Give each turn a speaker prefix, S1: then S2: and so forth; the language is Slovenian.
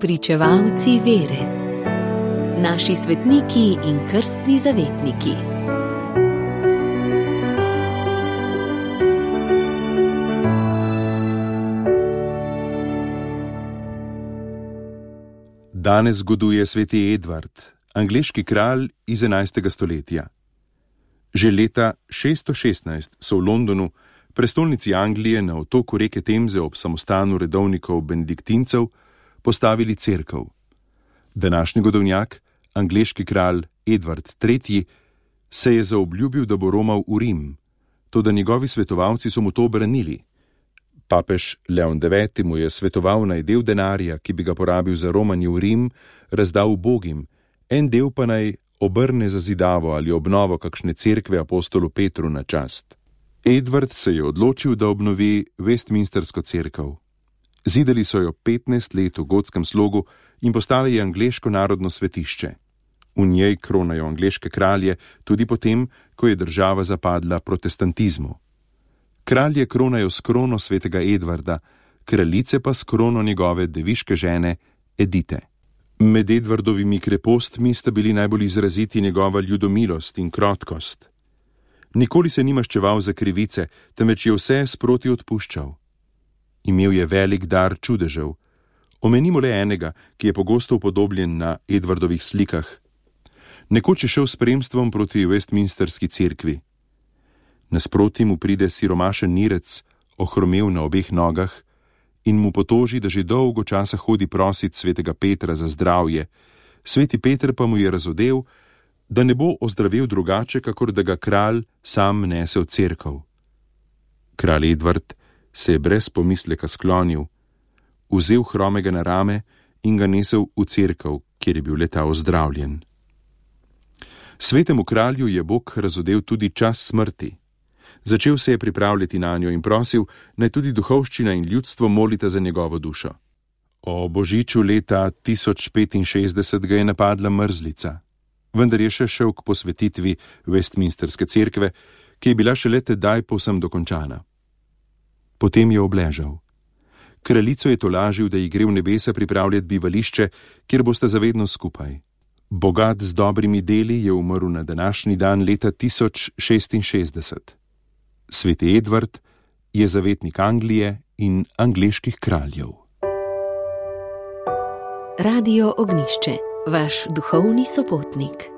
S1: Pričevalci vere, naši svetniki in krstni zavetniki.
S2: Danes zgoduje sveti Edvard, angliški kralj iz 11. stoletja. Že leta 616 so v Londonu, prestolnici Anglije na otoku reke Temze ob samostanu redovnikov benediktincev, postavili crkv. Današnji godovnjak, angliški kralj Edward III., se je zaobljubil, da bo romal v Rim, to da njegovi svetovalci so mu to obranili. Papež Leon IX. mu je svetoval naj del denarja, ki bi ga porabil za romanje v Rim, razdal ubogim, en del pa naj obrne za zidavo ali obnovo kakšne cerkve apostolu Petru na čast. Edward se je odločil, da obnovi Westminstersko cerkev. Zidali so jo 15 let v gotskem slogu in postala je angliško narodno svetišče. V njej kronajo angliške kralje, tudi potem, ko je država zapadla protestantizmu. Kralje kronajo s krono svetega Edvarda, kraljice pa s krono njegove deviške žene Edite. Med Edvardovimi krepostmi sta bili najbolj izraziti njegova ljudomilost in krotkost. Nikoli se ni maščeval za krivice, temveč je vse sproti odpuščal imel je velik dar čudežev. Omenimo le enega, ki je pogosto upodobljen na Edvardovih slikah. Nekoč je šel s spremstvom proti Westminsterski cerkvi. Nasproti mu pride siromašen nirec, ohromel na obeh nogah, in mu potoži, da že dolgo časa hodi prosit svetega Petra za zdravje, sveti Petr pa mu je razodel, da ne bo ozdravil drugače, kakor da ga kralj sam nese v cerkev. Kralj Edvard se je brez pomisleka sklonil, vzel hromega na rame in ga nesel v cerkev, kjer je bil leta ozdravljen. Svetemu kralju je Bog razodel tudi čas smrti. Začel se je pripravljati na njo in prosil, naj tudi duhovščina in ljudstvo molita za njegovo dušo. O božiču leta 1065 ga je napadla mrzlica, vendar je še šel k posvetitvi Westminsterske cerkve, ki je bila šele tedaj povsem dokončana. Potem je obležal. Kraljico je tolažil, da ji gre v nebesa pripravljati bivališče, kjer boste zavedno skupaj. Bogat z dobrimi deli je umrl na današnji dan leta 1066. Sveti Edward je zavetnik Anglije in angliških kraljev.
S1: Radio Ognišče, vaš duhovni sopotnik.